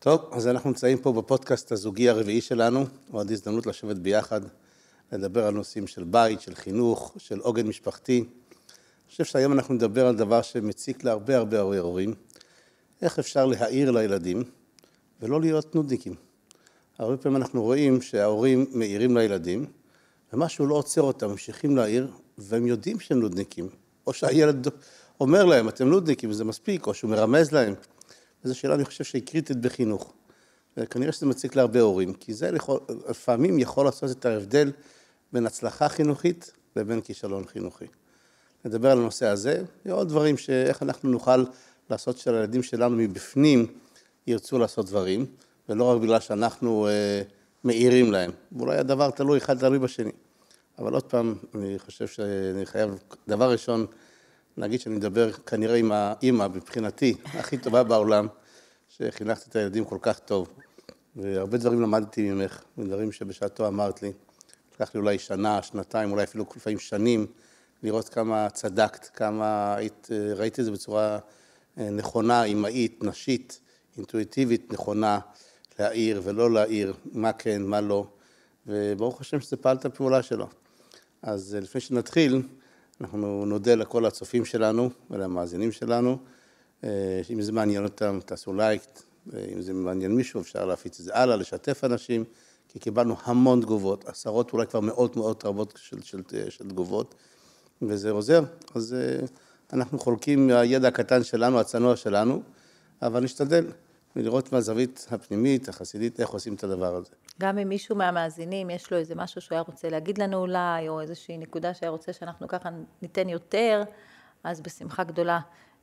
טוב, אז אנחנו נמצאים פה בפודקאסט הזוגי הרביעי שלנו, עוד הזדמנות לשבת ביחד, לדבר על נושאים של בית, של חינוך, של עוגן משפחתי. אני חושב שהיום אנחנו נדבר על דבר שמציק להרבה הרבה הרבה הורים, איך אפשר להעיר לילדים ולא להיות נודניקים. הרבה פעמים אנחנו רואים שההורים מעירים לילדים, ומשהו לא עוצר אותם, ממשיכים להעיר, והם יודעים שהם נודניקים, או שהילד אומר להם, אתם נודניקים, זה מספיק, או שהוא מרמז להם. וזו שאלה, אני חושב, שהיא קריטית בחינוך. וכנראה שזה מציק להרבה הורים, כי זה יכול, לפעמים יכול לעשות את ההבדל בין הצלחה חינוכית לבין כישלון חינוכי. נדבר על הנושא הזה, ועוד דברים שאיך אנחנו נוכל לעשות שהילדים שלנו מבפנים ירצו לעשות דברים, ולא רק בגלל שאנחנו אה, מעירים להם. ואולי הדבר תלוי אחד תלוי בשני. אבל עוד פעם, אני חושב שאני חייב, דבר ראשון, להגיד שאני מדבר כנראה עם האימא, מבחינתי, הכי טובה בעולם, שחינכת את הילדים כל כך טוב. והרבה דברים למדתי ממך, דברים שבשעתו אמרת לי. לקח לי אולי שנה, שנתיים, אולי אפילו לפעמים שנים, לראות כמה צדקת, כמה היית, ראיתי את זה בצורה אה, נכונה, אימהית, נשית, אינטואיטיבית, נכונה, להעיר ולא להעיר, מה כן, מה לא, וברוך השם שזה פעל את הפעולה שלו. אז אה, לפני שנתחיל, אנחנו נודה לכל הצופים שלנו ולמאזינים שלנו. אה, אם זה מעניין אותם, תעשו לייק, אם זה מעניין מישהו, אפשר להפיץ את זה הלאה, לשתף אנשים, כי קיבלנו המון תגובות, עשרות, אולי כבר מאות מאות רבות של, של, של תגובות, וזה עוזר. אז אה, אנחנו חולקים מהידע הקטן שלנו, הצנוע שלנו, אבל נשתדל לראות מהזווית הפנימית, החסידית, איך עושים את הדבר הזה. גם אם מישהו מהמאזינים, יש לו איזה משהו שהוא היה רוצה להגיד לנו אולי, או איזושהי נקודה שהיה רוצה שאנחנו ככה ניתן יותר, אז בשמחה גדולה.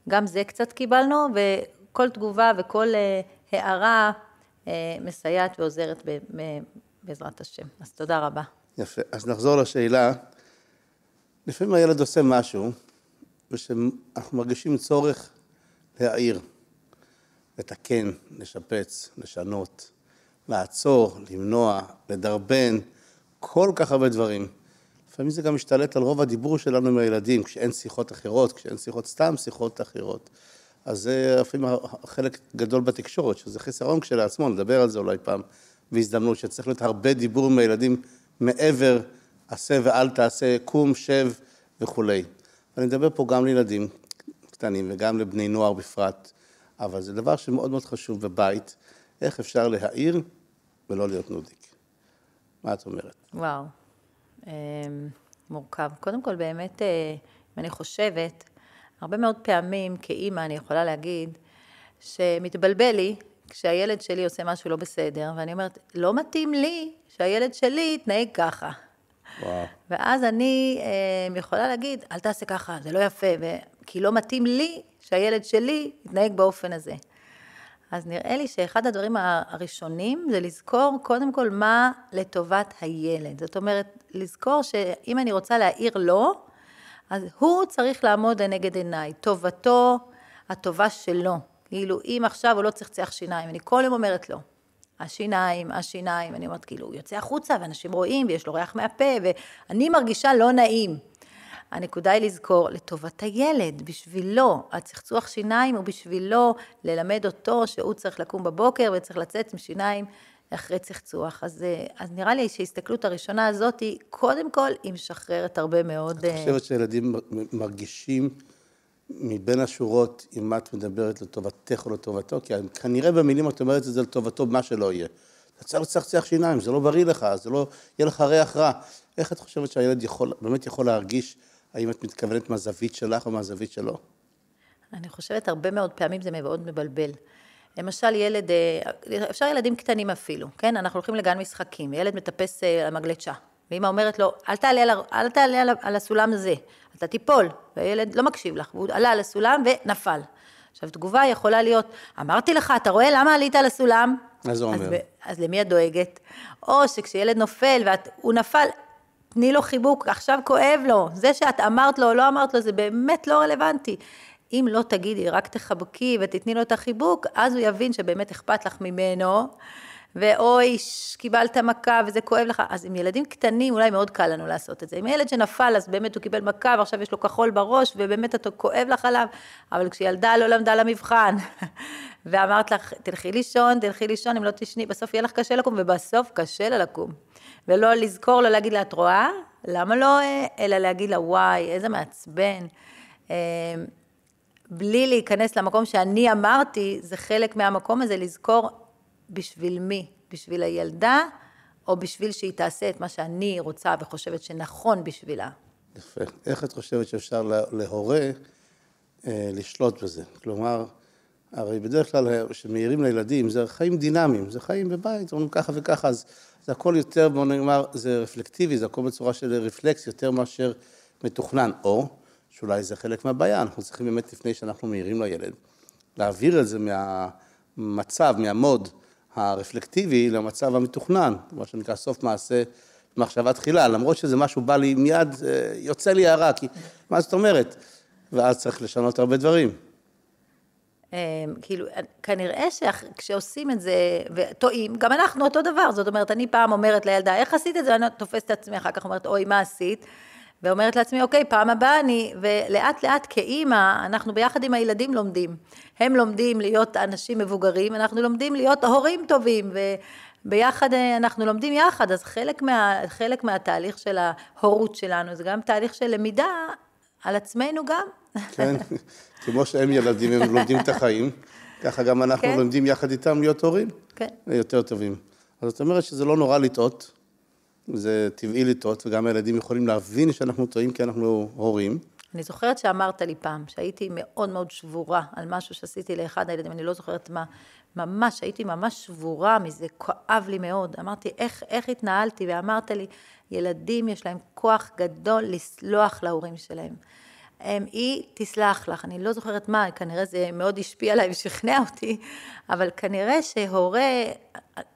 גם זה קצת קיבלנו, וכל תגובה וכל אה, הערה אה, מסייעת ועוזרת בעזרת השם. אז תודה רבה. יפה. אז נחזור לשאלה. לפעמים הילד עושה משהו, ושאנחנו מרגישים צורך להעיר, לתקן, לשפץ, לשנות. לעצור, למנוע, לדרבן, כל כך הרבה דברים. לפעמים זה גם משתלט על רוב הדיבור שלנו עם הילדים, כשאין שיחות אחרות, כשאין שיחות סתם שיחות אחרות. אז זה לפעמים חלק גדול בתקשורת, שזה חיסרון כשלעצמו, נדבר על זה אולי פעם בהזדמנות, שצריך להיות הרבה דיבור עם הילדים מעבר עשה ואל תעשה, קום, שב וכולי. אני מדבר פה גם לילדים קטנים וגם לבני נוער בפרט, אבל זה דבר שמאוד מאוד חשוב בבית, איך אפשר להעיר ולא להיות נודניק. מה את אומרת? וואו, אמ, מורכב. קודם כל, באמת, אה, אם אני חושבת, הרבה מאוד פעמים כאימא אני יכולה להגיד שמתבלבל לי כשהילד שלי עושה משהו לא בסדר, ואני אומרת, לא מתאים לי שהילד שלי יתנהג ככה. וואו. ואז אני אה, יכולה להגיד, אל תעשה ככה, זה לא יפה, כי לא מתאים לי שהילד שלי יתנהג באופן הזה. אז נראה לי שאחד הדברים הראשונים זה לזכור קודם כל מה לטובת הילד. זאת אומרת, לזכור שאם אני רוצה להעיר לו, אז הוא צריך לעמוד לנגד עיניי. טובתו, הטובה שלו. כאילו, אם עכשיו הוא לא צחצח שיניים, אני כל יום אומרת לו, השיניים, השיניים, אני אומרת, כאילו, הוא יוצא החוצה ואנשים רואים ויש לו ריח מהפה ואני מרגישה לא נעים. הנקודה היא לזכור לטובת הילד, בשבילו, הצחצוח שיניים הוא בשבילו ללמד אותו שהוא צריך לקום בבוקר וצריך לצאת עם שיניים אחרי צחצוח. אז, אה, אז נראה לי שההסתכלות הראשונה הזאת היא, קודם כל, היא משחררת הרבה מאוד... את אה, חושבת שילדים מרגישים מבין השורות אם את מדברת לטובתך או לטובתו? כי כנראה במילים את אומרת את זה לטובתו, מה שלא יהיה. אתה צריך לצחצח שיניים, זה לא בריא לך, זה לא, יהיה לך ריח רע. איך את חושבת שהילד יכול, באמת יכול להרגיש האם את מתכוונת מהזווית שלך או מהזווית שלו? אני חושבת הרבה מאוד פעמים זה מאוד מבלבל. למשל ילד, אה, אפשר ילדים קטנים אפילו, כן? אנחנו הולכים לגן משחקים, ילד מטפס אה, על מגלצ'ה, ואמא אומרת לו, אל תעלה, על, אל תעלה על, על הסולם הזה, אתה תיפול, והילד לא מקשיב לך, והוא עלה על הסולם ונפל. עכשיו, תגובה יכולה להיות, אמרתי לך, אתה רואה למה עלית על הסולם? אז הוא אומר. אז, אז למי את דואגת? או שכשילד נופל והוא נפל, תני לו חיבוק, עכשיו כואב לו. זה שאת אמרת לו או לא אמרת לו, זה באמת לא רלוונטי. אם לא תגידי, רק תחבקי ותתני לו את החיבוק, אז הוא יבין שבאמת אכפת לך ממנו, ואוי, קיבלת מכה וזה כואב לך. אז עם ילדים קטנים אולי מאוד קל לנו לעשות את זה. עם ילד שנפל, אז באמת הוא קיבל מכה ועכשיו יש לו כחול בראש, ובאמת אתה כואב לך עליו, אבל כשילדה לא למדה למבחן, ואמרת לך, תלכי לישון, תלכי לישון, אם לא תשני, בסוף יהיה לך קשה לקום, ובסוף קשה לה לקום. ולא לזכור, לא להגיד לה, את רואה? למה לא? אה, אלא להגיד לה, וואי, איזה מעצבן. אה, בלי להיכנס למקום שאני אמרתי, זה חלק מהמקום הזה לזכור בשביל מי? בשביל הילדה, או בשביל שהיא תעשה את מה שאני רוצה וחושבת שנכון בשבילה. יפה. איך את חושבת שאפשר להורה אה, לשלוט בזה? כלומר, הרי בדרך כלל כשמעירים לילדים, זה חיים דינמיים, זה חיים בבית, אומרים ככה וככה, אז זה הכל יותר, בוא נאמר, זה רפלקטיבי, זה הכל בצורה של רפלקס יותר מאשר מתוכנן, או שאולי זה חלק מהבעיה, אנחנו צריכים באמת לפני שאנחנו מעירים לילד, להעביר את זה מהמצב, מהמוד הרפלקטיבי למצב המתוכנן, מה שנקרא סוף מעשה מחשבה תחילה, למרות שזה משהו בא לי מיד, אה, יוצא לי הערה, כי מה זאת אומרת? ואז צריך לשנות הרבה דברים. אמ, כאילו, כנראה שכשעושים את זה וטועים, גם אנחנו אותו דבר, זאת אומרת, אני פעם אומרת לילדה, איך עשית את זה? אני תופסת את עצמי, אחר כך אומרת, אוי, מה עשית? ואומרת לעצמי, אוקיי, פעם הבאה אני, ולאט לאט כאימא, אנחנו ביחד עם הילדים לומדים. הם לומדים להיות אנשים מבוגרים, אנחנו לומדים להיות הורים טובים, וביחד אה, אנחנו לומדים יחד, אז חלק, מה, חלק מהתהליך של ההורות שלנו, זה גם תהליך של למידה על עצמנו גם. כן, כמו שהם ילדים, הם לומדים את החיים, ככה גם אנחנו כן. לומדים יחד איתם להיות הורים. כן. יותר טובים. אז זאת אומרת שזה לא נורא לטעות. זה טבעי לטעות, וגם הילדים יכולים להבין שאנחנו טועים כי אנחנו הורים. אני זוכרת שאמרת לי פעם, שהייתי מאוד מאוד שבורה על משהו שעשיתי לאחד הילדים, אני לא זוכרת מה, ממש, הייתי ממש שבורה מזה, כואב לי מאוד. אמרתי, איך, איך התנהלתי? ואמרת לי, ילדים יש להם כוח גדול לסלוח להורים שלהם. הם, היא תסלח לך, אני לא זוכרת מה, כנראה זה מאוד השפיע עליי ושכנע אותי, אבל כנראה שהורה,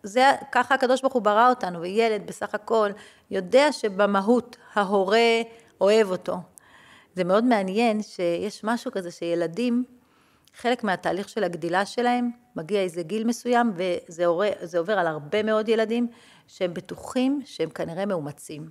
זה, ככה הקדוש ברוך הוא ברא אותנו, וילד בסך הכל יודע שבמהות ההורה אוהב אותו. זה מאוד מעניין שיש משהו כזה שילדים, חלק מהתהליך של הגדילה שלהם, מגיע איזה גיל מסוים, וזה עובר, עובר על הרבה מאוד ילדים, שהם בטוחים שהם כנראה מאומצים.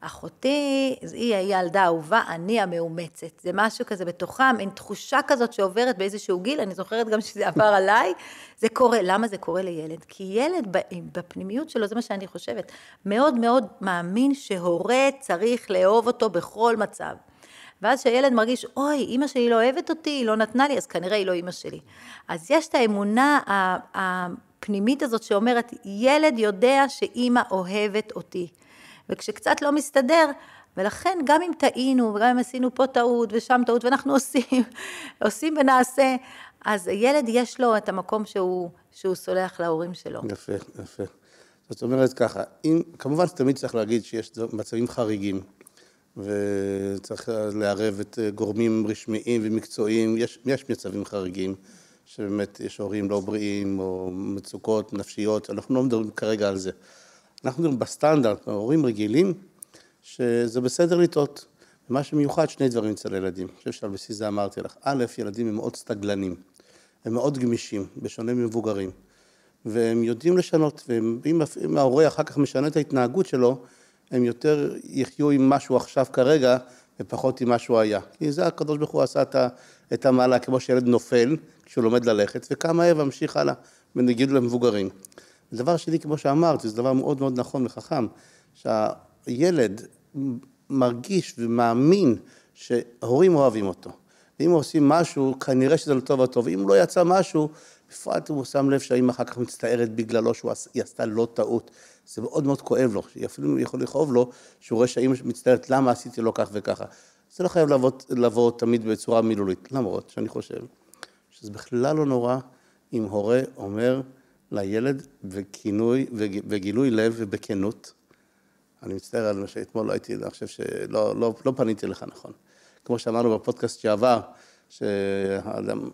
אחותי, היא הילדה האהובה, אני המאומצת. זה משהו כזה בתוכם, אין תחושה כזאת שעוברת באיזשהו גיל, אני זוכרת גם שזה עבר עליי. זה קורה, למה זה קורה לילד? כי ילד בפנימיות שלו, זה מה שאני חושבת, מאוד מאוד מאמין שהורה צריך לאהוב אותו בכל מצב. ואז כשהילד מרגיש, אוי, אימא שלי לא אוהבת אותי, היא לא נתנה לי, אז כנראה היא לא אימא שלי. אז יש את האמונה הפנימית הזאת שאומרת, ילד יודע שאימא אוהבת אותי. וכשקצת לא מסתדר, ולכן גם אם טעינו, וגם אם עשינו פה טעות ושם טעות, ואנחנו עושים, עושים ונעשה, אז ילד יש לו את המקום שהוא, שהוא סולח להורים שלו. יפה, יפה. זאת אומרת ככה, אם, כמובן שתמיד צריך להגיד שיש מצבים חריגים, וצריך לערב את גורמים רשמיים ומקצועיים, יש, יש מצבים חריגים, שבאמת יש הורים לא בריאים או מצוקות נפשיות, אנחנו לא מדברים כרגע על זה. אנחנו מדברים בסטנדרט, הורים רגילים, שזה בסדר לטעות. ומה שמיוחד, שני דברים אצל הילדים. אני חושב שעל בסיס זה אמרתי לך. א', ילדים הם מאוד סטגלנים, הם מאוד גמישים, בשונה ממבוגרים. והם יודעים לשנות, ואם ההורה אחר כך משנה את ההתנהגות שלו, הם יותר יחיו עם משהו עכשיו כרגע, ופחות עם משהו היה. כי זה הקדוש ברוך הוא עשה את המעלה, כמו שילד נופל כשהוא לומד ללכת, וקם מהר והמשיך הלאה, בניגוד למבוגרים. דבר שני, כמו שאמרתי, זה דבר מאוד מאוד נכון וחכם, שהילד מרגיש ומאמין שההורים אוהבים אותו. ואם עושים משהו, כנראה שזה לטוב הטוב. ואם לא יצא משהו, בפרט הוא שם לב שהאמא אחר כך מצטערת בגללו שהיא עשתה לא טעות. זה מאוד מאוד כואב לו, אפילו יכול לכאוב לו, שהוא רואה שהאמא מצטערת למה עשיתי לו כך וככה. זה לא חייב לבוא, לבוא תמיד בצורה מילולית, למרות שאני חושב שזה בכלל לא נורא אם הורה אומר, לילד בכינוי, וגילוי לב ובכנות. אני מצטער על מה שאתמול לא הייתי, אני חושב שלא לא, לא פניתי לך נכון. כמו שאמרנו בפודקאסט שעבר, שהאדם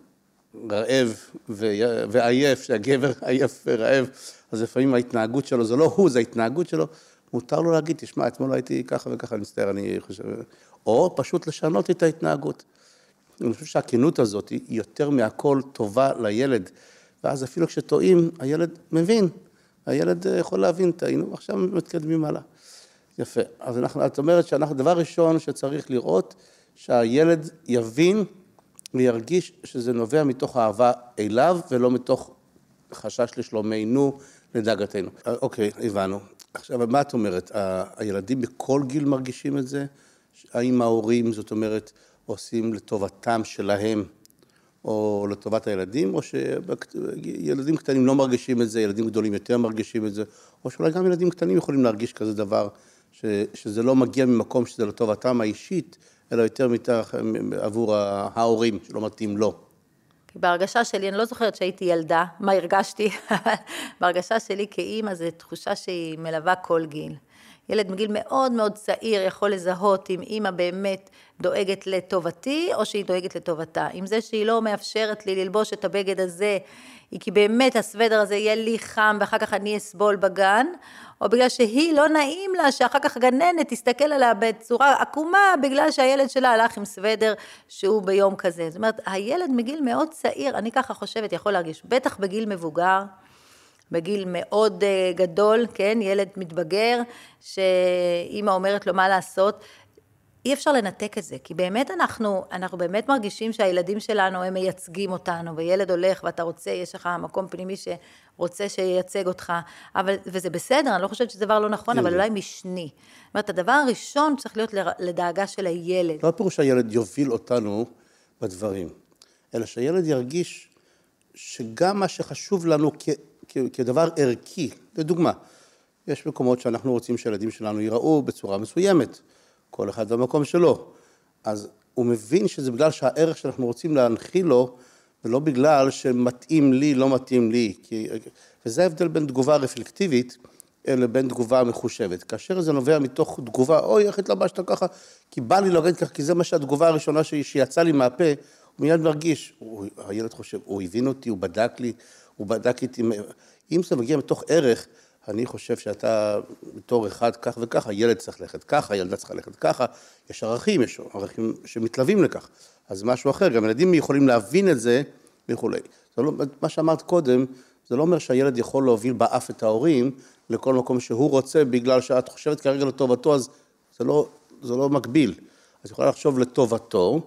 רעב ועייף, שהגבר עייף ורעב, אז לפעמים ההתנהגות שלו, זה לא הוא, זה ההתנהגות שלו, מותר לו להגיד, תשמע, אתמול הייתי ככה וככה, אני מצטער, אני חושב... או פשוט לשנות את ההתנהגות. אני חושב שהכנות הזאת היא יותר מהכל טובה לילד. ואז אפילו כשטועים, הילד מבין, הילד יכול להבין, טעינו, עכשיו מתקדמים הלאה. יפה. אז אנחנו, את אומרת שאנחנו, דבר ראשון שצריך לראות, שהילד יבין וירגיש שזה נובע מתוך אהבה אליו ולא מתוך חשש לשלומנו, לדאגתנו. אוקיי, הבנו. עכשיו, מה את אומרת? הילדים בכל גיל מרגישים את זה? האם ההורים, זאת אומרת, עושים לטובתם שלהם או לטובת הילדים, או שילדים קטנים לא מרגישים את זה, ילדים גדולים יותר מרגישים את זה, או שאולי גם ילדים קטנים יכולים להרגיש כזה דבר, ש, שזה לא מגיע ממקום שזה לטובתם האישית, אלא יותר מתח, עבור ההורים, שלא מתאים לו. כי בהרגשה שלי, אני לא זוכרת שהייתי ילדה, מה הרגשתי, בהרגשה שלי כאימא זו תחושה שהיא מלווה כל גיל. ילד מגיל מאוד מאוד צעיר יכול לזהות אם אימא באמת דואגת לטובתי או שהיא דואגת לטובתה. עם זה שהיא לא מאפשרת לי ללבוש את הבגד הזה, היא כי באמת הסוודר הזה יהיה לי חם ואחר כך אני אסבול בגן, או בגלל שהיא לא נעים לה שאחר כך הגננת תסתכל עליה בצורה עקומה בגלל שהילד שלה הלך עם סוודר שהוא ביום כזה. זאת אומרת, הילד מגיל מאוד צעיר, אני ככה חושבת, יכול להרגיש, בטח בגיל מבוגר, בגיל מאוד אה, גדול, כן, ילד מתבגר, שאימא אומרת לו מה לעשות, אי אפשר לנתק את זה, כי באמת אנחנו, אנחנו באמת מרגישים שהילדים שלנו הם מייצגים אותנו, וילד הולך ואתה רוצה, יש לך מקום פנימי שרוצה שייצג אותך, אבל, וזה בסדר, אני לא חושבת שזה דבר לא נכון, אבל אולי משני. זאת אומרת, הדבר הראשון צריך להיות לדאגה של הילד. לא הפירוש שהילד יוביל אותנו בדברים, אלא שהילד ירגיש שגם מה שחשוב לנו כ... כדבר ערכי. לדוגמה, יש מקומות שאנחנו רוצים שהילדים שלנו ייראו בצורה מסוימת, כל אחד במקום שלו. אז הוא מבין שזה בגלל שהערך שאנחנו רוצים להנחיל לו, ולא בגלל שמתאים לי, לא מתאים לי. כי... וזה ההבדל בין תגובה רפלקטיבית לבין תגובה מחושבת. כאשר זה נובע מתוך תגובה, אוי, איך התלבשת ככה, כי בא לי להגיד ככה, כי זה מה שהתגובה הראשונה שיצאה לי מהפה, הוא מיד מרגיש, הוא, הילד חושב, הוא הבין אותי, הוא בדק לי, הוא בדק איתי, אם זה מגיע מתוך ערך, אני חושב שאתה בתור אחד כך וכך, הילד צריך ללכת ככה, הילדה צריכה ללכת ככה, יש ערכים, יש ערכים שמתלווים לכך, אז משהו אחר, גם ילדים יכולים להבין את זה וכולי. זה לא, מה שאמרת קודם, זה לא אומר שהילד יכול להוביל באף את ההורים לכל מקום שהוא רוצה, בגלל שאת חושבת כרגע לטובתו, אז זה לא, זה לא מקביל. אז יכולה לחשוב לטובתו,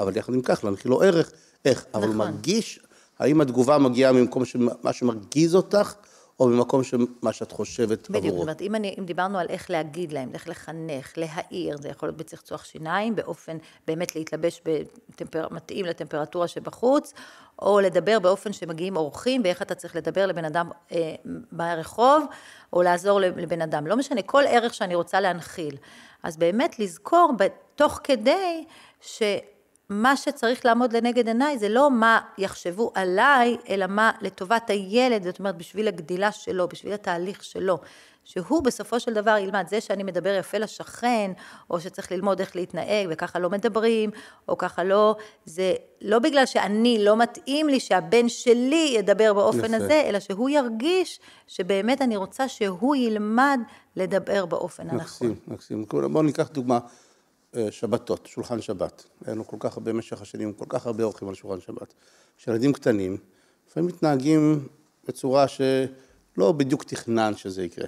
אבל יחד עם כך להנחיל לו ערך, איך, נכון. אבל הוא מרגיש האם התגובה מגיעה ממקום שמה שמרגיז אותך, או ממקום שמה שאת חושבת בדיוק, עבורו. בדיוק, זאת אומרת, אם, אני, אם דיברנו על איך להגיד להם, איך לחנך, להעיר, זה יכול להיות בצחצוח שיניים, באופן באמת להתלבש בטמפר, מתאים לטמפרטורה שבחוץ, או לדבר באופן שמגיעים אורחים, ואיך אתה צריך לדבר לבן אדם אה, ברחוב, או לעזור לבן אדם. לא משנה, כל ערך שאני רוצה להנחיל. אז באמת לזכור, תוך כדי, ש... מה שצריך לעמוד לנגד עיניי זה לא מה יחשבו עליי, אלא מה לטובת הילד, זאת אומרת בשביל הגדילה שלו, בשביל התהליך שלו. שהוא בסופו של דבר ילמד, זה שאני מדבר יפה לשכן, או שצריך ללמוד איך להתנהג, וככה לא מדברים, או ככה לא, זה לא בגלל שאני, לא מתאים לי שהבן שלי ידבר באופן יפה. הזה, אלא שהוא ירגיש שבאמת אני רוצה שהוא ילמד לדבר באופן הנכון. מקסים, מקסים. בואו ניקח דוגמה. שבתות, שולחן שבת. היה לנו כל כך הרבה במשך השנים, כל כך הרבה אורחים על שולחן שבת. כשילדים קטנים, לפעמים מתנהגים בצורה שלא בדיוק תכנן שזה יקרה.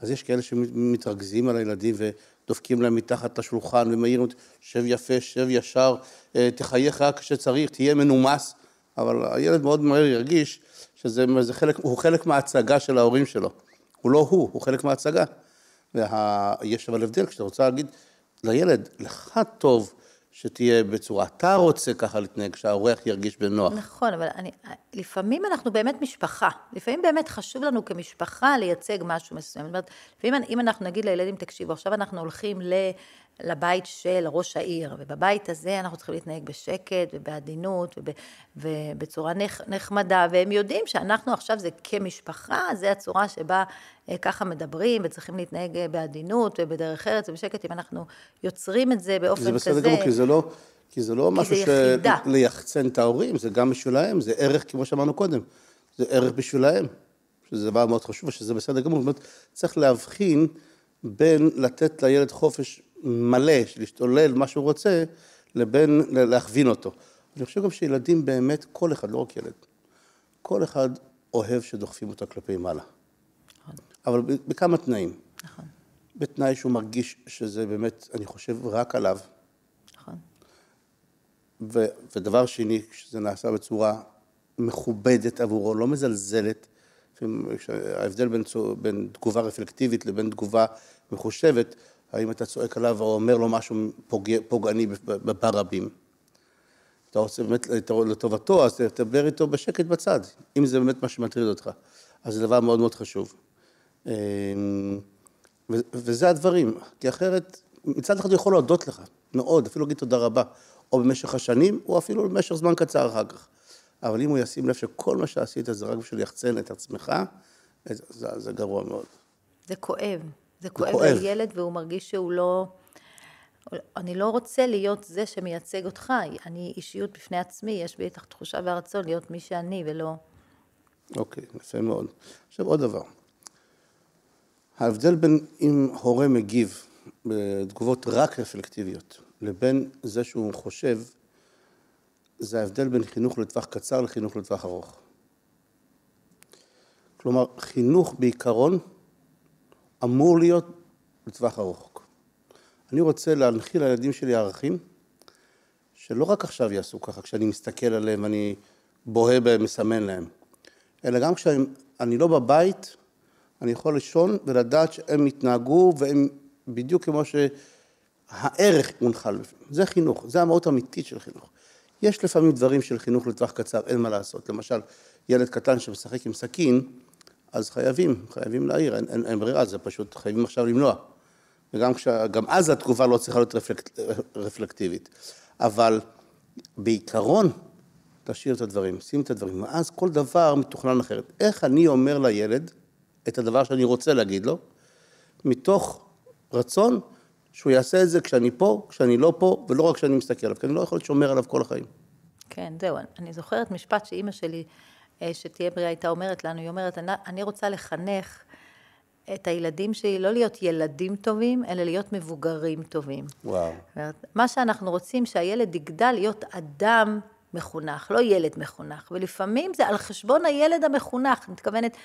אז יש כאלה שמתרכזים על הילדים ודופקים להם מתחת לשולחן ומעירים, שב יפה, שב ישר, אה, תחייך רק כשצריך, תהיה מנומס, אבל הילד מאוד מהר ירגיש שזה חלק, הוא חלק מההצגה של ההורים שלו. הוא לא הוא, הוא חלק מההצגה. ויש אבל הבדל, כשאתה רוצה להגיד, לילד, לך טוב שתהיה בצורה, אתה רוצה ככה להתנהג, שהאורח ירגיש בנוח. נכון, אבל אני, לפעמים אנחנו באמת משפחה, לפעמים באמת חשוב לנו כמשפחה לייצג משהו מסוים. זאת אומרת, לפעמים אם אנחנו נגיד לילדים, תקשיבו, עכשיו אנחנו הולכים ל... לבית של ראש העיר, ובבית הזה אנחנו צריכים להתנהג בשקט ובעדינות וב, ובצורה נח, נחמדה, והם יודעים שאנחנו עכשיו זה כמשפחה, זה הצורה שבה אה, ככה מדברים וצריכים להתנהג אה, בעדינות ובדרך ארץ ובשקט, אם אנחנו יוצרים את זה באופן כזה. זה בסדר גמור, כי זה לא... כי זה לא כי משהו של ליחצן את ההורים, זה גם בשבילהם, זה ערך, כמו שאמרנו קודם, זה ערך בשבילהם, שזה דבר מאוד חשוב, שזה בסדר גמור. זאת אומרת, צריך להבחין בין לתת לילד חופש מלא, להשתולל מה שהוא רוצה, לבין להכווין אותו. אני חושב גם שילדים באמת, כל אחד, לא רק ילד, כל אחד אוהב שדוחפים אותו כלפי מעלה. אבל בכמה תנאים. נכון. בתנאי שהוא מרגיש שזה באמת, אני חושב, רק עליו. נכון. ו, ודבר שני, שזה נעשה בצורה מכובדת עבורו, לא מזלזלת. ההבדל בין, בין תגובה רפלקטיבית לבין תגובה מחושבת, האם אתה צועק עליו או אומר לו משהו פוגע, פוגעני ברבים. אתה רוצה באמת לטובתו, אז תדבר איתו בשקט בצד, אם זה באמת מה שמטריד אותך. אז זה דבר מאוד מאוד חשוב. אמ, וזה הדברים, כי אחרת, מצד אחד הוא יכול להודות לך, מאוד, אפילו להגיד תודה רבה, או במשך השנים, או אפילו במשך זמן קצר אחר כך. אבל אם הוא ישים לב שכל מה שעשית זה רק בשביל ליחצן את עצמך, זה, זה גרוע מאוד. זה כואב. זה כואב, כואב לילד והוא מרגיש שהוא לא... אני לא רוצה להיות זה שמייצג אותך, אני אישיות בפני עצמי, יש בי את התחושה והרצון להיות מי שאני ולא... אוקיי, יפה מאוד. עכשיו עוד דבר. ההבדל בין אם הורה מגיב בתגובות רק רפלקטיביות לבין זה שהוא חושב, זה ההבדל בין חינוך לטווח קצר לחינוך לטווח ארוך. כלומר, חינוך בעיקרון אמור להיות לטווח ארוך. אני רוצה להנחיל לילדים שלי ערכים שלא רק עכשיו יעשו ככה, כשאני מסתכל עליהם ואני בוהה בהם, מסמן להם, אלא גם כשאני לא בבית, אני יכול לישון ולדעת שהם יתנהגו והם בדיוק כמו שהערך מונחל. זה חינוך, זה המהות האמיתית של חינוך. יש לפעמים דברים של חינוך לטווח קצר, אין מה לעשות. למשל, ילד קטן שמשחק עם סכין, אז חייבים, חייבים להעיר, אין, אין, אין ברירה, זה פשוט חייבים עכשיו למנוע. וגם גם אז התגובה לא צריכה להיות רפלקט, רפלקטיבית. אבל בעיקרון, תשאיר את הדברים, שים את הדברים, ואז כל דבר מתוכנן אחרת. איך אני אומר לילד את הדבר שאני רוצה להגיד לו, מתוך רצון שהוא יעשה את זה כשאני פה, כשאני לא פה, ולא רק כשאני מסתכל עליו, כי אני לא יכול להיות שומר עליו כל החיים. כן, זהו, אני זוכרת משפט שאימא שלי, שתהיה בריאה, הייתה אומרת לנו, היא אומרת, אני רוצה לחנך את הילדים שלי לא להיות ילדים טובים, אלא להיות מבוגרים טובים. וואו. מה שאנחנו רוצים, שהילד יגדל להיות אדם מחונך, לא ילד מחונך. ולפעמים זה על חשבון הילד המחונך. אני מתכוונת,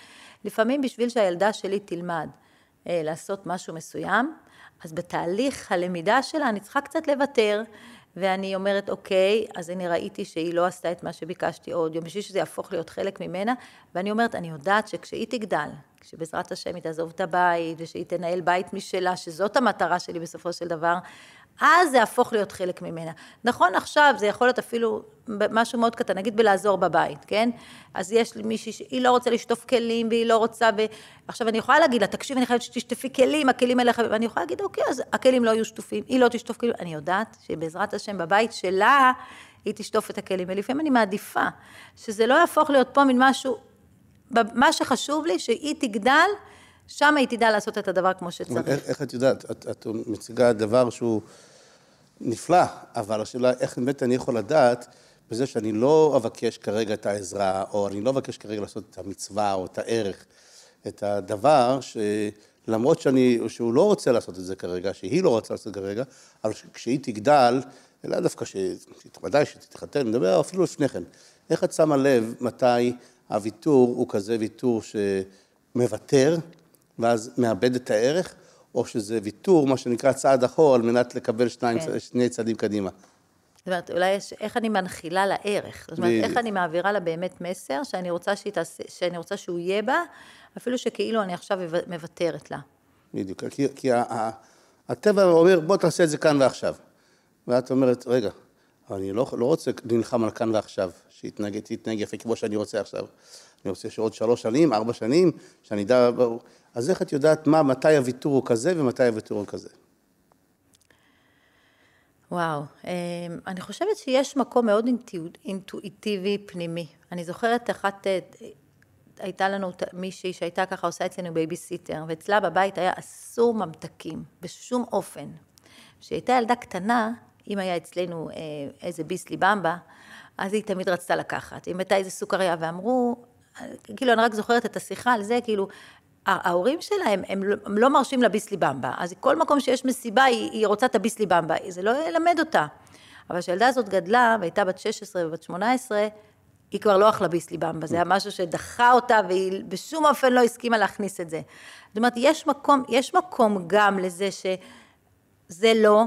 לפעמים בשביל שהילדה שלי תלמד אה, לעשות משהו מסוים, אז בתהליך הלמידה שלה אני צריכה קצת לוותר, ואני אומרת, אוקיי, אז אני ראיתי שהיא לא עשתה את מה שביקשתי עוד יום, בשביל שזה יהפוך להיות חלק ממנה, ואני אומרת, אני יודעת שכשהיא תגדל, כשבעזרת השם היא תעזוב את הבית, ושהיא תנהל בית משלה, שזאת המטרה שלי בסופו של דבר, אז זה יהפוך להיות חלק ממנה. נכון, עכשיו זה יכול להיות אפילו משהו מאוד קטן, נגיד בלעזור בבית, כן? אז יש לי מישהי שהיא לא רוצה לשטוף כלים, והיא לא רוצה, ו... עכשיו אני יכולה להגיד לה, תקשיב, אני חייבת שתשטפי כלים, הכלים האלה, ואני יכולה להגיד, אוקיי, אז הכלים לא יהיו שטופים, היא לא תשטוף כלים, אני יודעת שבעזרת השם בבית שלה, היא תשטוף את הכלים, ולפעמים אני מעדיפה שזה לא יהפוך להיות פה מין משהו, מה שחשוב לי, שהיא תגדל, שם היא תדע לעשות את הדבר כמו שצריך. איך, איך את יודעת? את, את מציגה דבר שהוא נפלא, אבל השאלה איך באמת אני יכול לדעת בזה שאני לא אבקש כרגע את העזרה, או אני לא אבקש כרגע לעשות את המצווה או את הערך, את הדבר שלמרות שאני, שהוא לא רוצה לעשות את זה כרגע, שהיא לא רוצה לעשות את זה כרגע, אבל כשהיא תגדל, אלא דווקא שתתמדי, שתתחתן, נדבר אפילו לפני כן. איך את שמה לב מתי הוויתור הוא כזה ויתור שמוותר, ואז מאבד את הערך, או שזה ויתור, מה שנקרא צעד אחור, על מנת לקבל שניים, כן. שני צעדים קדימה. זאת אומרת, אולי יש, איך אני מנחילה לה ערך. זאת אומרת, איך אני מעבירה לה באמת מסר שאני רוצה, שהיא תעשה, שאני רוצה שהוא יהיה בה, אפילו שכאילו אני עכשיו מוותרת לה. בדיוק, כי, כי הטבע אומר, בוא תעשה את זה כאן ועכשיו. ואת אומרת, רגע, אני לא, לא רוצה לנלחם על כאן ועכשיו, שיתנהג יפה כמו שאני רוצה עכשיו. אני רוצה שעוד שלוש שנים, ארבע שנים, שאני אדע... אז איך את יודעת מה, מתי הוויתור הוא כזה ומתי הוויתור הוא כזה? וואו, אמ, אני חושבת שיש מקום מאוד אינטואיטיבי פנימי. אני זוכרת אחת, אה, הייתה לנו מישהי שהייתה ככה עושה אצלנו בייביסיטר, ואצלה בבית היה אסור ממתקים, בשום אופן. כשהיא הייתה ילדה קטנה, אם היה אצלנו אה, איזה ביסלי במבה, אז היא תמיד רצתה לקחת. אם הייתה איזה סוכריה, ואמרו, כאילו, אני רק זוכרת את השיחה על זה, כאילו, ההורים שלהם, הם לא, הם לא מרשים לה ביסלי במבה, אז כל מקום שיש מסיבה, היא, היא רוצה את הביסלי במבה, זה לא ילמד אותה. אבל כשהילדה הזאת גדלה, והייתה בת 16 ובת 18, היא כבר לא אכלה ביסלי במבה, זה היה משהו שדחה אותה והיא בשום אופן לא הסכימה להכניס את זה. זאת אומרת, יש מקום, יש מקום גם לזה שזה לא,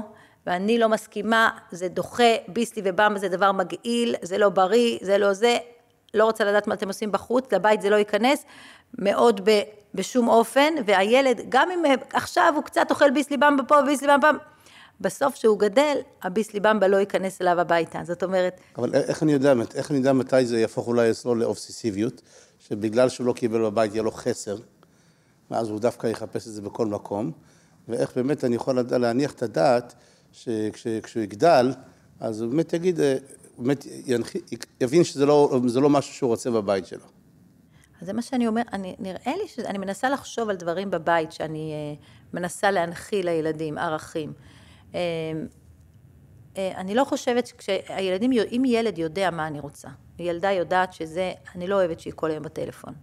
ואני לא מסכימה, זה דוחה, ביסלי ובמבה זה דבר מגעיל, זה לא בריא, זה לא זה, לא רוצה לדעת מה אתם עושים בחוץ, לבית זה לא ייכנס, מאוד ב, בשום אופן, והילד, גם אם עכשיו הוא קצת אוכל ביסלי במבה פה וביסלי במבה, בסוף כשהוא גדל, הביסלי במבה לא ייכנס אליו הביתה, זאת אומרת... אבל איך אני יודע, איך אני יודע מתי זה יהפוך אולי אצלו לאובססיביות, שבגלל שהוא לא קיבל בבית יהיה לו חסר, ואז הוא דווקא יחפש את זה בכל מקום, ואיך באמת אני יכול להניח את הדעת, שכשהוא יגדל, אז הוא באמת יגיד, אה, באמת ינח... יבין שזה לא, לא משהו שהוא רוצה בבית שלו. זה מה שאני אומר, אני, נראה לי שאני מנסה לחשוב על דברים בבית שאני uh, מנסה להנחיל לילדים, ערכים. Uh, uh, אני לא חושבת שכשהילדים, אם ילד יודע מה אני רוצה, ילדה יודעת שזה, אני לא אוהבת שהיא כל היום בטלפון.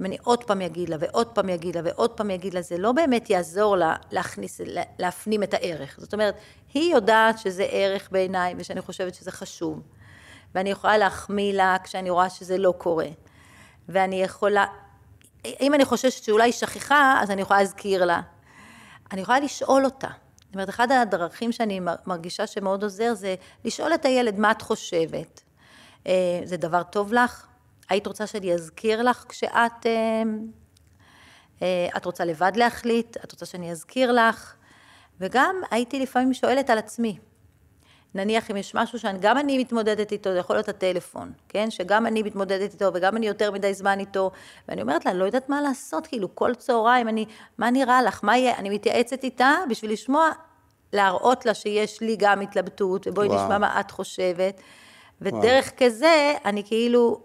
אם אני עוד פעם אגיד לה ועוד פעם אגיד לה ועוד פעם אגיד לה, זה לא באמת יעזור לה להכניס, להפנים את הערך. זאת אומרת, היא יודעת שזה ערך בעיניי ושאני חושבת שזה חשוב. ואני יכולה להחמיא לה כשאני רואה שזה לא קורה. ואני יכולה, אם אני חוששת שאולי היא שכחה, אז אני יכולה להזכיר לה. אני יכולה לשאול אותה. זאת אומרת, אחד הדרכים שאני מרגישה שמאוד עוזר זה לשאול את הילד מה את חושבת. אה, זה דבר טוב לך? היית רוצה שאני אזכיר לך כשאת... אה, אה, את רוצה לבד להחליט? את רוצה שאני אזכיר לך? וגם הייתי לפעמים שואלת על עצמי. נניח אם יש משהו שגם אני מתמודדת איתו, זה יכול להיות הטלפון, כן? שגם אני מתמודדת איתו וגם אני יותר מדי זמן איתו, ואני אומרת לה, אני לא יודעת מה לעשות, כאילו כל צהריים אני, מה נראה לך, מה יהיה, אני מתייעצת איתה בשביל לשמוע, להראות לה שיש לי גם התלבטות, ובואי וואו. נשמע מה את חושבת, ודרך וואו. כזה אני כאילו,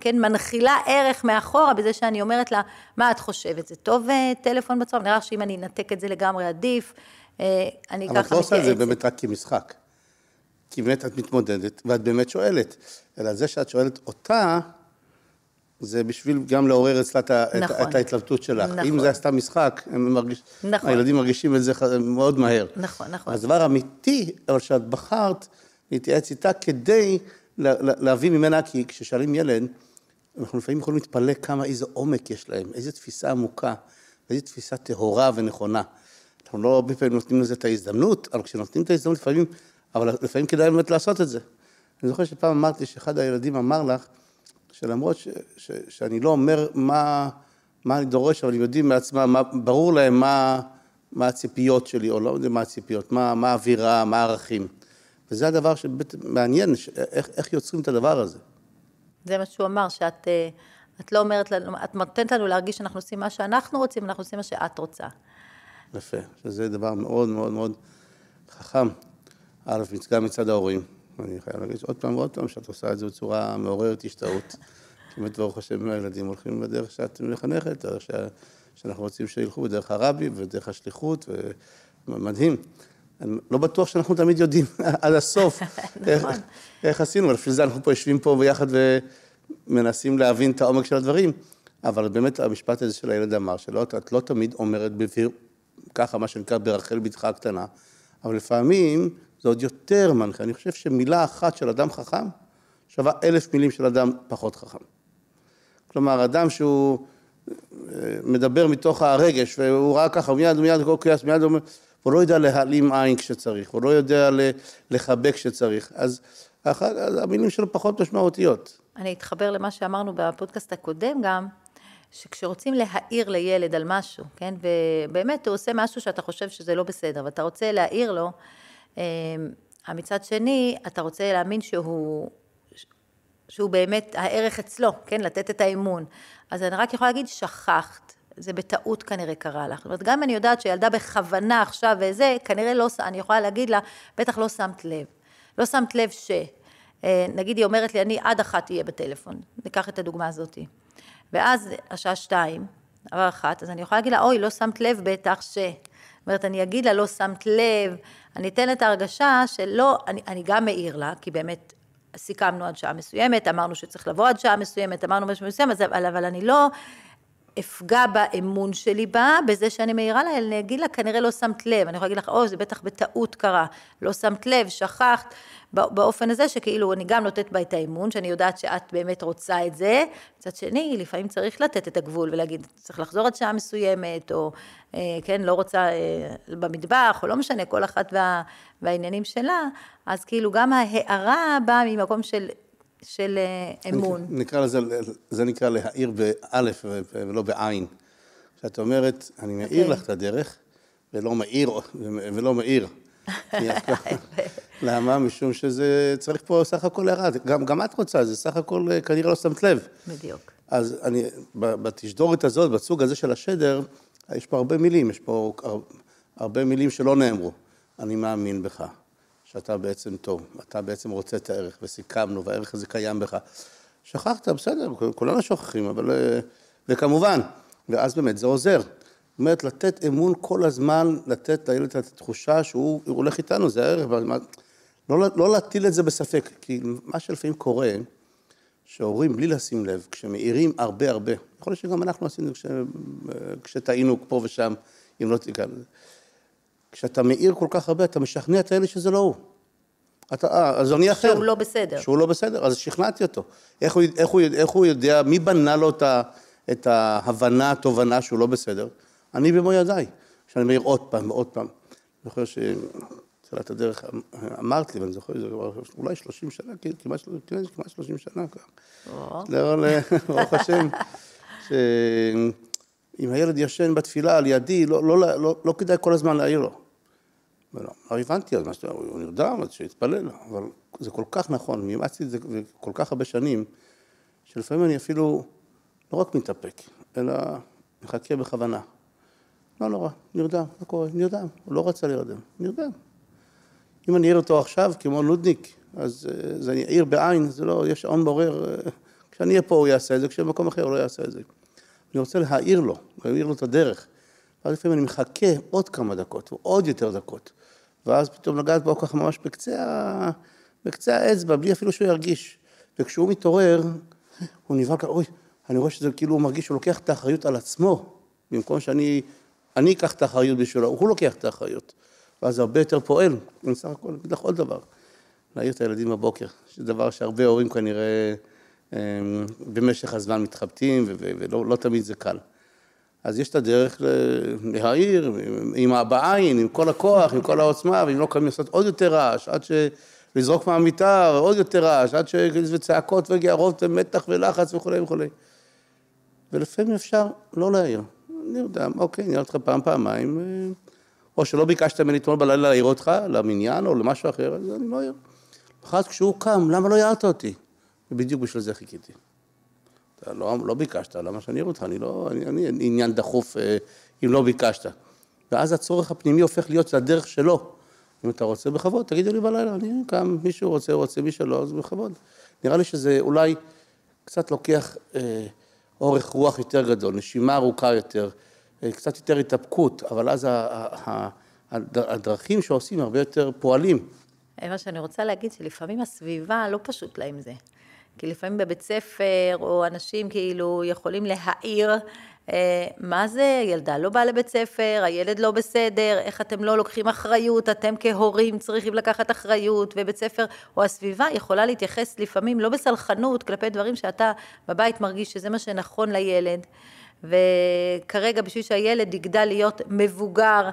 כן, מנחילה ערך מאחורה בזה שאני אומרת לה, מה את חושבת, זה טוב אה, טלפון בצהריים? נראה שאם אני אנתק את זה לגמרי עדיף. אה, אני ככה. אבל את לא עושה את זה באמת רק כמשחק. כי באמת את מתמודדת, ואת באמת שואלת. אלא זה שאת שואלת אותה, זה בשביל גם לעורר אצלה נכון, את ההתלבטות שלך. נכון. אם זה סתם משחק, מרגיש, נכון. הילדים מרגישים את זה מאוד מהר. נכון, נכון. הדבר האמיתי, אבל שאת בחרת להתייעץ איתה כדי להביא ממנה, כי כששואלים ילד, אנחנו לפעמים יכולים להתפלא כמה, איזה עומק יש להם, איזה תפיסה עמוקה, איזה תפיסה טהורה ונכונה. אנחנו לא הרבה פעמים נותנים לזה את ההזדמנות, אבל כשנותנים את ההזדמנות לפעמים, אבל לפעמים כדאי באמת לעשות את זה. אני זוכר שפעם אמרתי שאחד הילדים אמר לך, שלמרות ש, ש, שאני לא אומר מה, מה אני דורש, אבל הם יודעים מעצמם, ברור להם מה, מה הציפיות שלי, או לא יודע מה הציפיות, מה, מה האווירה, מה הערכים. וזה הדבר שבאמת מעניין, איך, איך יוצרים את הדבר הזה. זה מה שהוא אמר, שאת אה, את לא אומרת לנו, את נותנת לנו להרגיש שאנחנו עושים מה שאנחנו רוצים, אנחנו עושים מה שאת רוצה. יפה, שזה דבר מאוד מאוד מאוד חכם. א', גם מצד ההורים. אני חייב להגיד עוד פעם ועוד פעם שאת עושה את זה בצורה מעוררת השתאות. באמת, ברוך השם, הילדים הולכים בדרך שאת מחנכת, דרך ש... שאנחנו רוצים שילכו בדרך הרבי ודרך השליחות, ומדהים. אני לא בטוח שאנחנו תמיד יודעים עד הסוף איך, נכון. איך עשינו, אבל בשביל זה אנחנו פה יושבים פה ביחד ומנסים להבין את העומק של הדברים. אבל באמת המשפט הזה של הילד אמר, שאת לא תמיד אומרת בביר, ככה, מה שנקרא ברחל בתך הקטנה, אבל לפעמים זה עוד יותר מנחה. אני חושב שמילה אחת של אדם חכם שווה אלף מילים של אדם פחות חכם. כלומר, אדם שהוא אה, מדבר מתוך הרגש, והוא ראה ככה, מיד, מיד, כל כעס, מיד אומר, הוא לא יודע להעלים עין כשצריך, הוא לא יודע לחבק כשצריך, אז המילים שלו פחות משמעותיות. אני אתחבר למה שאמרנו בפודקאסט הקודם גם, שכשרוצים להעיר לילד על משהו, כן, ובאמת הוא עושה משהו שאתה חושב שזה לא בסדר, ואתה רוצה להעיר לו, אמ, מצד שני, אתה רוצה להאמין שהוא, שהוא באמת הערך אצלו, כן, לתת את האמון. אז אני רק יכולה להגיד, שכחת, זה בטעות כנראה קרה לך. זאת אומרת, גם אם אני יודעת שילדה בכוונה עכשיו וזה, כנראה לא, אני יכולה להגיד לה, בטח לא שמת לב. לא שמת לב ש... אה, נגיד היא אומרת לי, אני עד אחת אהיה בטלפון, ניקח את הדוגמה הזאתי. ואז השעה שתיים, עבר אחת, אז אני יכולה להגיד לה, אוי, לא שמת לב בטח ש... זאת אומרת, אני אגיד לה, לא שמת לב, אני אתן את ההרגשה שלא, אני, אני גם מעיר לה, כי באמת סיכמנו עד שעה מסוימת, אמרנו שצריך לבוא עד שעה מסוימת, אמרנו משהו מסוים, אבל, אבל אני לא אפגע באמון שלי בה, בזה שאני מעירה לה, אני אגיד לה, כנראה לא שמת לב. אני יכולה להגיד לך, או, זה בטח בטעות קרה. לא שמת לב, שכחת. באופן הזה שכאילו אני גם נותנת בה את האמון, שאני יודעת שאת באמת רוצה את זה. מצד שני, לפעמים צריך לתת את הגבול ולהגיד, צריך לחזור עד שעה מסוימת, או אה, כן, לא רוצה אה, במטבח, או לא משנה, כל אחת וה, והעניינים שלה. אז כאילו גם ההערה באה ממקום של של אה, אמון. נקרא לזה, זה נקרא להעיר באלף ולא בעין. כשאת אומרת, אני מעיר okay. אוקיי. לך את הדרך, ולא מעיר, ולא מעיר. למה? משום שזה צריך פה סך הכל הערה, גם, גם את רוצה, זה סך הכל אה, כנראה לא שמת לב. בדיוק. אז אני, בתשדורת הזאת, בסוג הזה של השדר, יש פה הרבה מילים, יש פה הרבה מילים שלא נאמרו. אני מאמין בך, שאתה בעצם טוב, אתה בעצם רוצה את הערך, וסיכמנו, והערך הזה קיים בך. שכחת, בסדר, כולנו שוכחים, אבל... אה, וכמובן, ואז באמת זה עוזר. זאת אומרת, לתת אמון כל הזמן, לתת לילד את התחושה שהוא הולך איתנו, זה הערך. לא, לא להטיל את זה בספק, כי מה שלפעמים קורה, שהורים בלי לשים לב, כשמאירים הרבה הרבה, יכול להיות שגם אנחנו עשינו כש, כשטעינו פה ושם, אם לא תיקנו. כשאתה מאיר כל כך הרבה, אתה משכנע את הילד שזה לא הוא. אתה, אה, אז אני אחר. שהוא לא בסדר. שהוא לא בסדר, אז שכנעתי אותו. איך הוא, איך הוא, איך הוא יודע, מי בנה לו את ההבנה, התובנה שהוא לא בסדר? אני במו ידיי. כשאני מעיר עוד פעם ועוד פעם. אני זוכר בתחילת הדרך אמרת לי, ואני זוכר, זה כבר אולי 30 שנה, כמעט, כמעט 30 שנה כבר. ברוך השם, שאם הילד ישן בתפילה על ידי, לא, לא, לא, לא כדאי כל הזמן להעיר לו. ולא, הבנתי אז מה שאתה אומר, הוא נרדם, אז שיתפלל, אבל זה כל כך נכון, אימצתי את זה כל כך הרבה שנים, שלפעמים אני אפילו לא רק מתאפק, אלא מחכה בכוונה. לא נורא, נרדם, מה קורה? נרדם, הוא לא רצה להירדם, נרדם. אם אני אעיר אותו עכשיו, כמו נודניק, אז אה, זה אני אעיר בעין, זה לא, יש שעון מעורר, אה, כשאני אהיה פה הוא יעשה את זה, כשבמקום אחר הוא לא יעשה את זה. אני רוצה להעיר לו, להעיר לו את הדרך. ואז לפעמים אני מחכה עוד כמה דקות, ועוד יותר דקות. ואז פתאום לגעת בו ככה ממש בקצה, בקצה האצבע, בלי אפילו שהוא ירגיש. וכשהוא מתעורר, הוא נבהל ככה, אוי, אני רואה שזה כאילו הוא מרגיש שהוא לוקח את האחריות על עצמו, במקום שאני אני אקח את האחריות בשבילו, הוא לוקח את האחריות. ואז זה הרבה יותר פועל. אני בסך הכל אגיד לך עוד דבר, להעיר את הילדים בבוקר, שזה דבר שהרבה הורים כנראה אמ, במשך הזמן מתחבטים, ולא לא תמיד זה קל. אז יש את הדרך להעיר, עם בעין, עם כל הכוח, עם כל העוצמה, ואם לא קמים לעשות עוד יותר רעש, עד ש... לזרוק מהמיטה, עוד יותר רעש, עד ש... וצעקות וגערות ומתח ולחץ וכולי וכולי. ולפעמים אפשר לא להעיר. נרדם, אוקיי, נראה אותך פעם, פעמיים, אה, או שלא ביקשת ממני אתמול בלילה להעיר אותך, למניין או למשהו אחר, אז אני לא אעיר. אחר כשהוא קם, למה לא הערת אותי? ובדיוק בשביל זה חיכיתי. אתה לא, לא ביקשת, למה שאני אעיר אותך? אני לא, אני, אני עניין דחוף אה, אם לא ביקשת. ואז הצורך הפנימי הופך להיות, זה הדרך שלו. אם אתה רוצה בכבוד, תגידו לי בלילה, אני קם, מישהו רוצה, רוצה, מי שלא, אז בכבוד. נראה לי שזה אולי קצת לוקח אה, אורך רוח יותר גדול, נשימה ארוכה יותר, אה, קצת יותר התאפקות, אבל אז הדרכים שעושים הרבה יותר פועלים. מה שאני רוצה להגיד, שלפעמים הסביבה לא פשוט לה עם זה. כי לפעמים בבית ספר, או אנשים כאילו יכולים להעיר, מה זה, ילדה לא באה לבית ספר, הילד לא בסדר, איך אתם לא לוקחים אחריות, אתם כהורים צריכים לקחת אחריות, ובית ספר או הסביבה יכולה להתייחס לפעמים לא בסלחנות כלפי דברים שאתה בבית מרגיש שזה מה שנכון לילד, וכרגע בשביל שהילד יגדל להיות מבוגר, אה,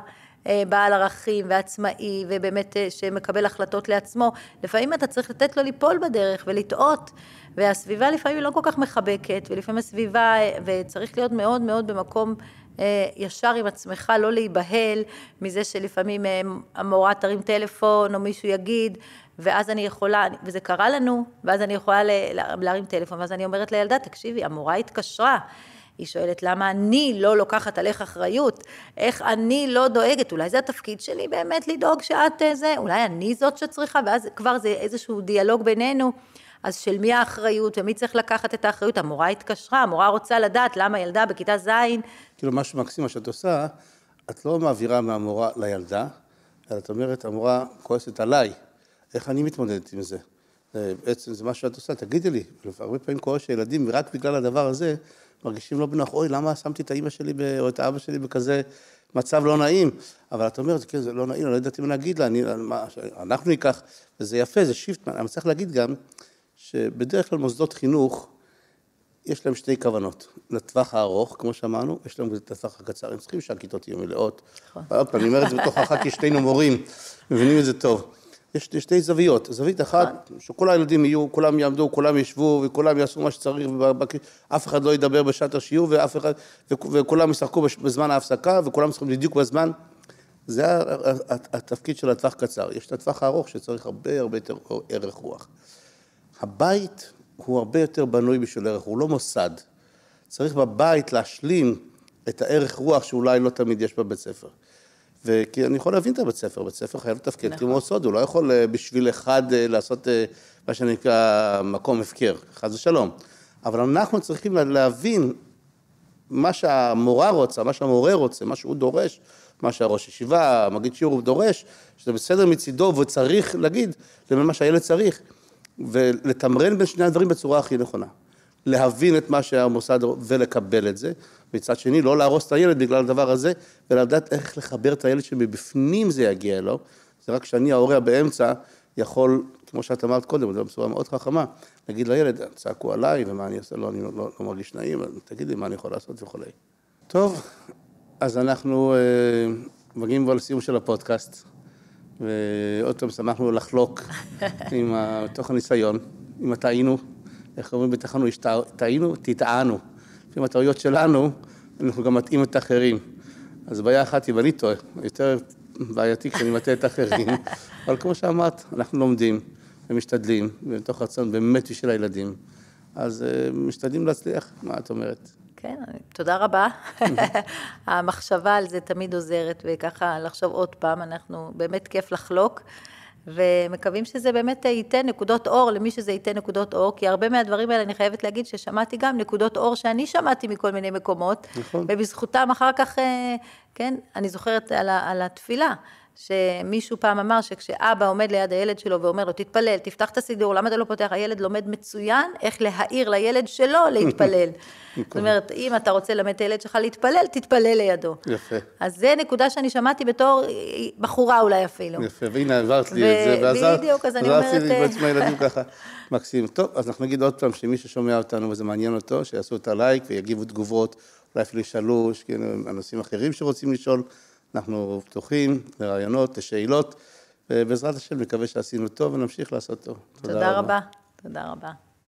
בעל ערכים ועצמאי ובאמת אה, שמקבל החלטות לעצמו, לפעמים אתה צריך לתת לו ליפול בדרך ולטעות והסביבה לפעמים לא כל כך מחבקת ולפעמים הסביבה, אה, וצריך להיות מאוד מאוד במקום ישר עם עצמך, לא להיבהל מזה שלפעמים המורה תרים טלפון או מישהו יגיד ואז אני יכולה, וזה קרה לנו, ואז אני יכולה להרים טלפון, ואז אני אומרת לילדה, תקשיבי, המורה התקשרה, היא שואלת למה אני לא לוקחת עליך אחריות, איך אני לא דואגת, אולי זה התפקיד שלי באמת לדאוג שאת אה, זה, אולי אני זאת שצריכה, ואז כבר זה איזשהו דיאלוג בינינו. אז של מי האחריות ומי צריך לקחת את האחריות? המורה התקשרה, המורה רוצה לדעת למה ילדה בכיתה ז'... כאילו משהו מקסים מה שאת עושה, את לא מעבירה מהמורה לילדה, אלא את אומרת, המורה כועסת עליי, איך אני מתמודדת עם זה? בעצם זה מה שאת עושה, תגידי לי, הרבה פעמים קורה שילדים, רק בגלל הדבר הזה, מרגישים לא בנוח, אוי, למה שמתי את האימא שלי ב- או את האבא שלי בכזה מצב לא נעים? אבל אתה אומר, כן, זה לא נעים, אני לא יודעת אם להגיד לה, אני, מה, אנחנו ניקח, וזה יפה, זה שיפט, אני צריך להגיד גם, שבדרך כלל מוסדות חינוך, יש להם שתי כוונות. לטווח הארוך, כמו שאמרנו, יש להם את הטווח הקצר. הם צריכים שהכיתות יהיו מלאות. נכון. עוד פעם, אני אומר את זה בתוך אחת, כי שתינו מורים, מבינים את זה טוב. יש שתי זוויות. זווית אחת, שכל הילדים יהיו, כולם יעמדו, כולם ישבו, וכולם יעשו מה שצריך, ואף אחד לא ידבר בשעת השיעור, ואף אחד, וכולם ישחקו בזמן ההפסקה, וכולם צריכים בדיוק בזמן. זה התפקיד של הטווח קצר. יש את הטווח הארוך שצריך הרבה הרבה יותר ערך רוח. הבית הוא הרבה יותר בנוי בשביל ערך, הוא לא מוסד. צריך בבית להשלים את הערך רוח שאולי לא תמיד יש בבית ספר. וכי אני יכול להבין את הבית ספר, בית ספר חייב לתפקד נכון. כמו סוד, הוא לא יכול אה, בשביל אחד אה, לעשות אה, מה שנקרא מקום הפקר, חס ושלום. אבל אנחנו צריכים לה- להבין מה שהמורה רוצה, מה שהמורה רוצה, מה שהוא דורש, מה שהראש ישיבה, המגיד שיעור דורש, שזה בסדר מצידו וצריך להגיד למה שהילד צריך, ולתמרן בין שני הדברים בצורה הכי נכונה. להבין את מה שהמוסד ולקבל את זה, מצד שני לא להרוס את הילד בגלל הדבר הזה, ולדעת איך לחבר את הילד שמבפנים זה יגיע לו, זה רק שאני ההורה באמצע יכול, כמו שאת אמרת קודם, זו בצורה מאוד חכמה, להגיד לילד, צעקו עליי, ומה אני אעשה, לא, אני לא, לא, לא מרגיש נעים, תגיד לי מה אני יכול לעשות? וכולי. טוב, אז אנחנו אה, מגיעים כבר לסיום של הפודקאסט, ועוד פעם שמחנו לחלוק עם ה- תוך הניסיון, אם טעינו, איך אומרים בתחנו, טעינו, תטענו. לפעמים הטעויות שלנו, אנחנו גם מטעים את האחרים. אז בעיה אחת, אם אני טועה, יותר בעייתי כשאני מטעה את האחרים, אבל כמו שאמרת, אנחנו לומדים ומשתדלים, ומתוך רצון באמת בשביל הילדים, אז אה, משתדלים להצליח, מה את אומרת? כן, תודה רבה. המחשבה על זה תמיד עוזרת, וככה לחשוב עוד פעם, אנחנו, באמת כיף לחלוק, ומקווים שזה באמת ייתן נקודות אור למי שזה ייתן נקודות אור, כי הרבה מהדברים האלה, אני חייבת להגיד ששמעתי גם נקודות אור שאני שמעתי מכל מיני מקומות, נכון. ובזכותם אחר כך, אה, כן, אני זוכרת על, על התפילה. שמישהו פעם אמר שכשאבא עומד ליד הילד שלו ואומר לו, תתפלל, תפתח את הסידור, למה אתה לא פותח? הילד לומד מצוין איך להעיר לילד שלו להתפלל. זאת אומרת, אם אתה רוצה ללמד את הילד שלך להתפלל, תתפלל לידו. יפה. אז זה נקודה שאני שמעתי בתור בחורה אולי אפילו. יפה, והנה העברת לי את זה, ועזרת בדיוק, אז אני אומרת, לי אה, בעצם הילדים ככה. מקסים. טוב, אז אנחנו נגיד עוד פעם שמי ששומע אותנו וזה מעניין אותו, שיעשו את הלייק ויגיבו תגובות, אולי אפילו ישאלו, יש אנשים אחרים שרוצים לשאול, אנחנו פתוחים לרעיונות, לשאלות, ובעזרת השם נקווה שעשינו טוב ונמשיך לעשות טוב. תודה רבה. תודה רבה.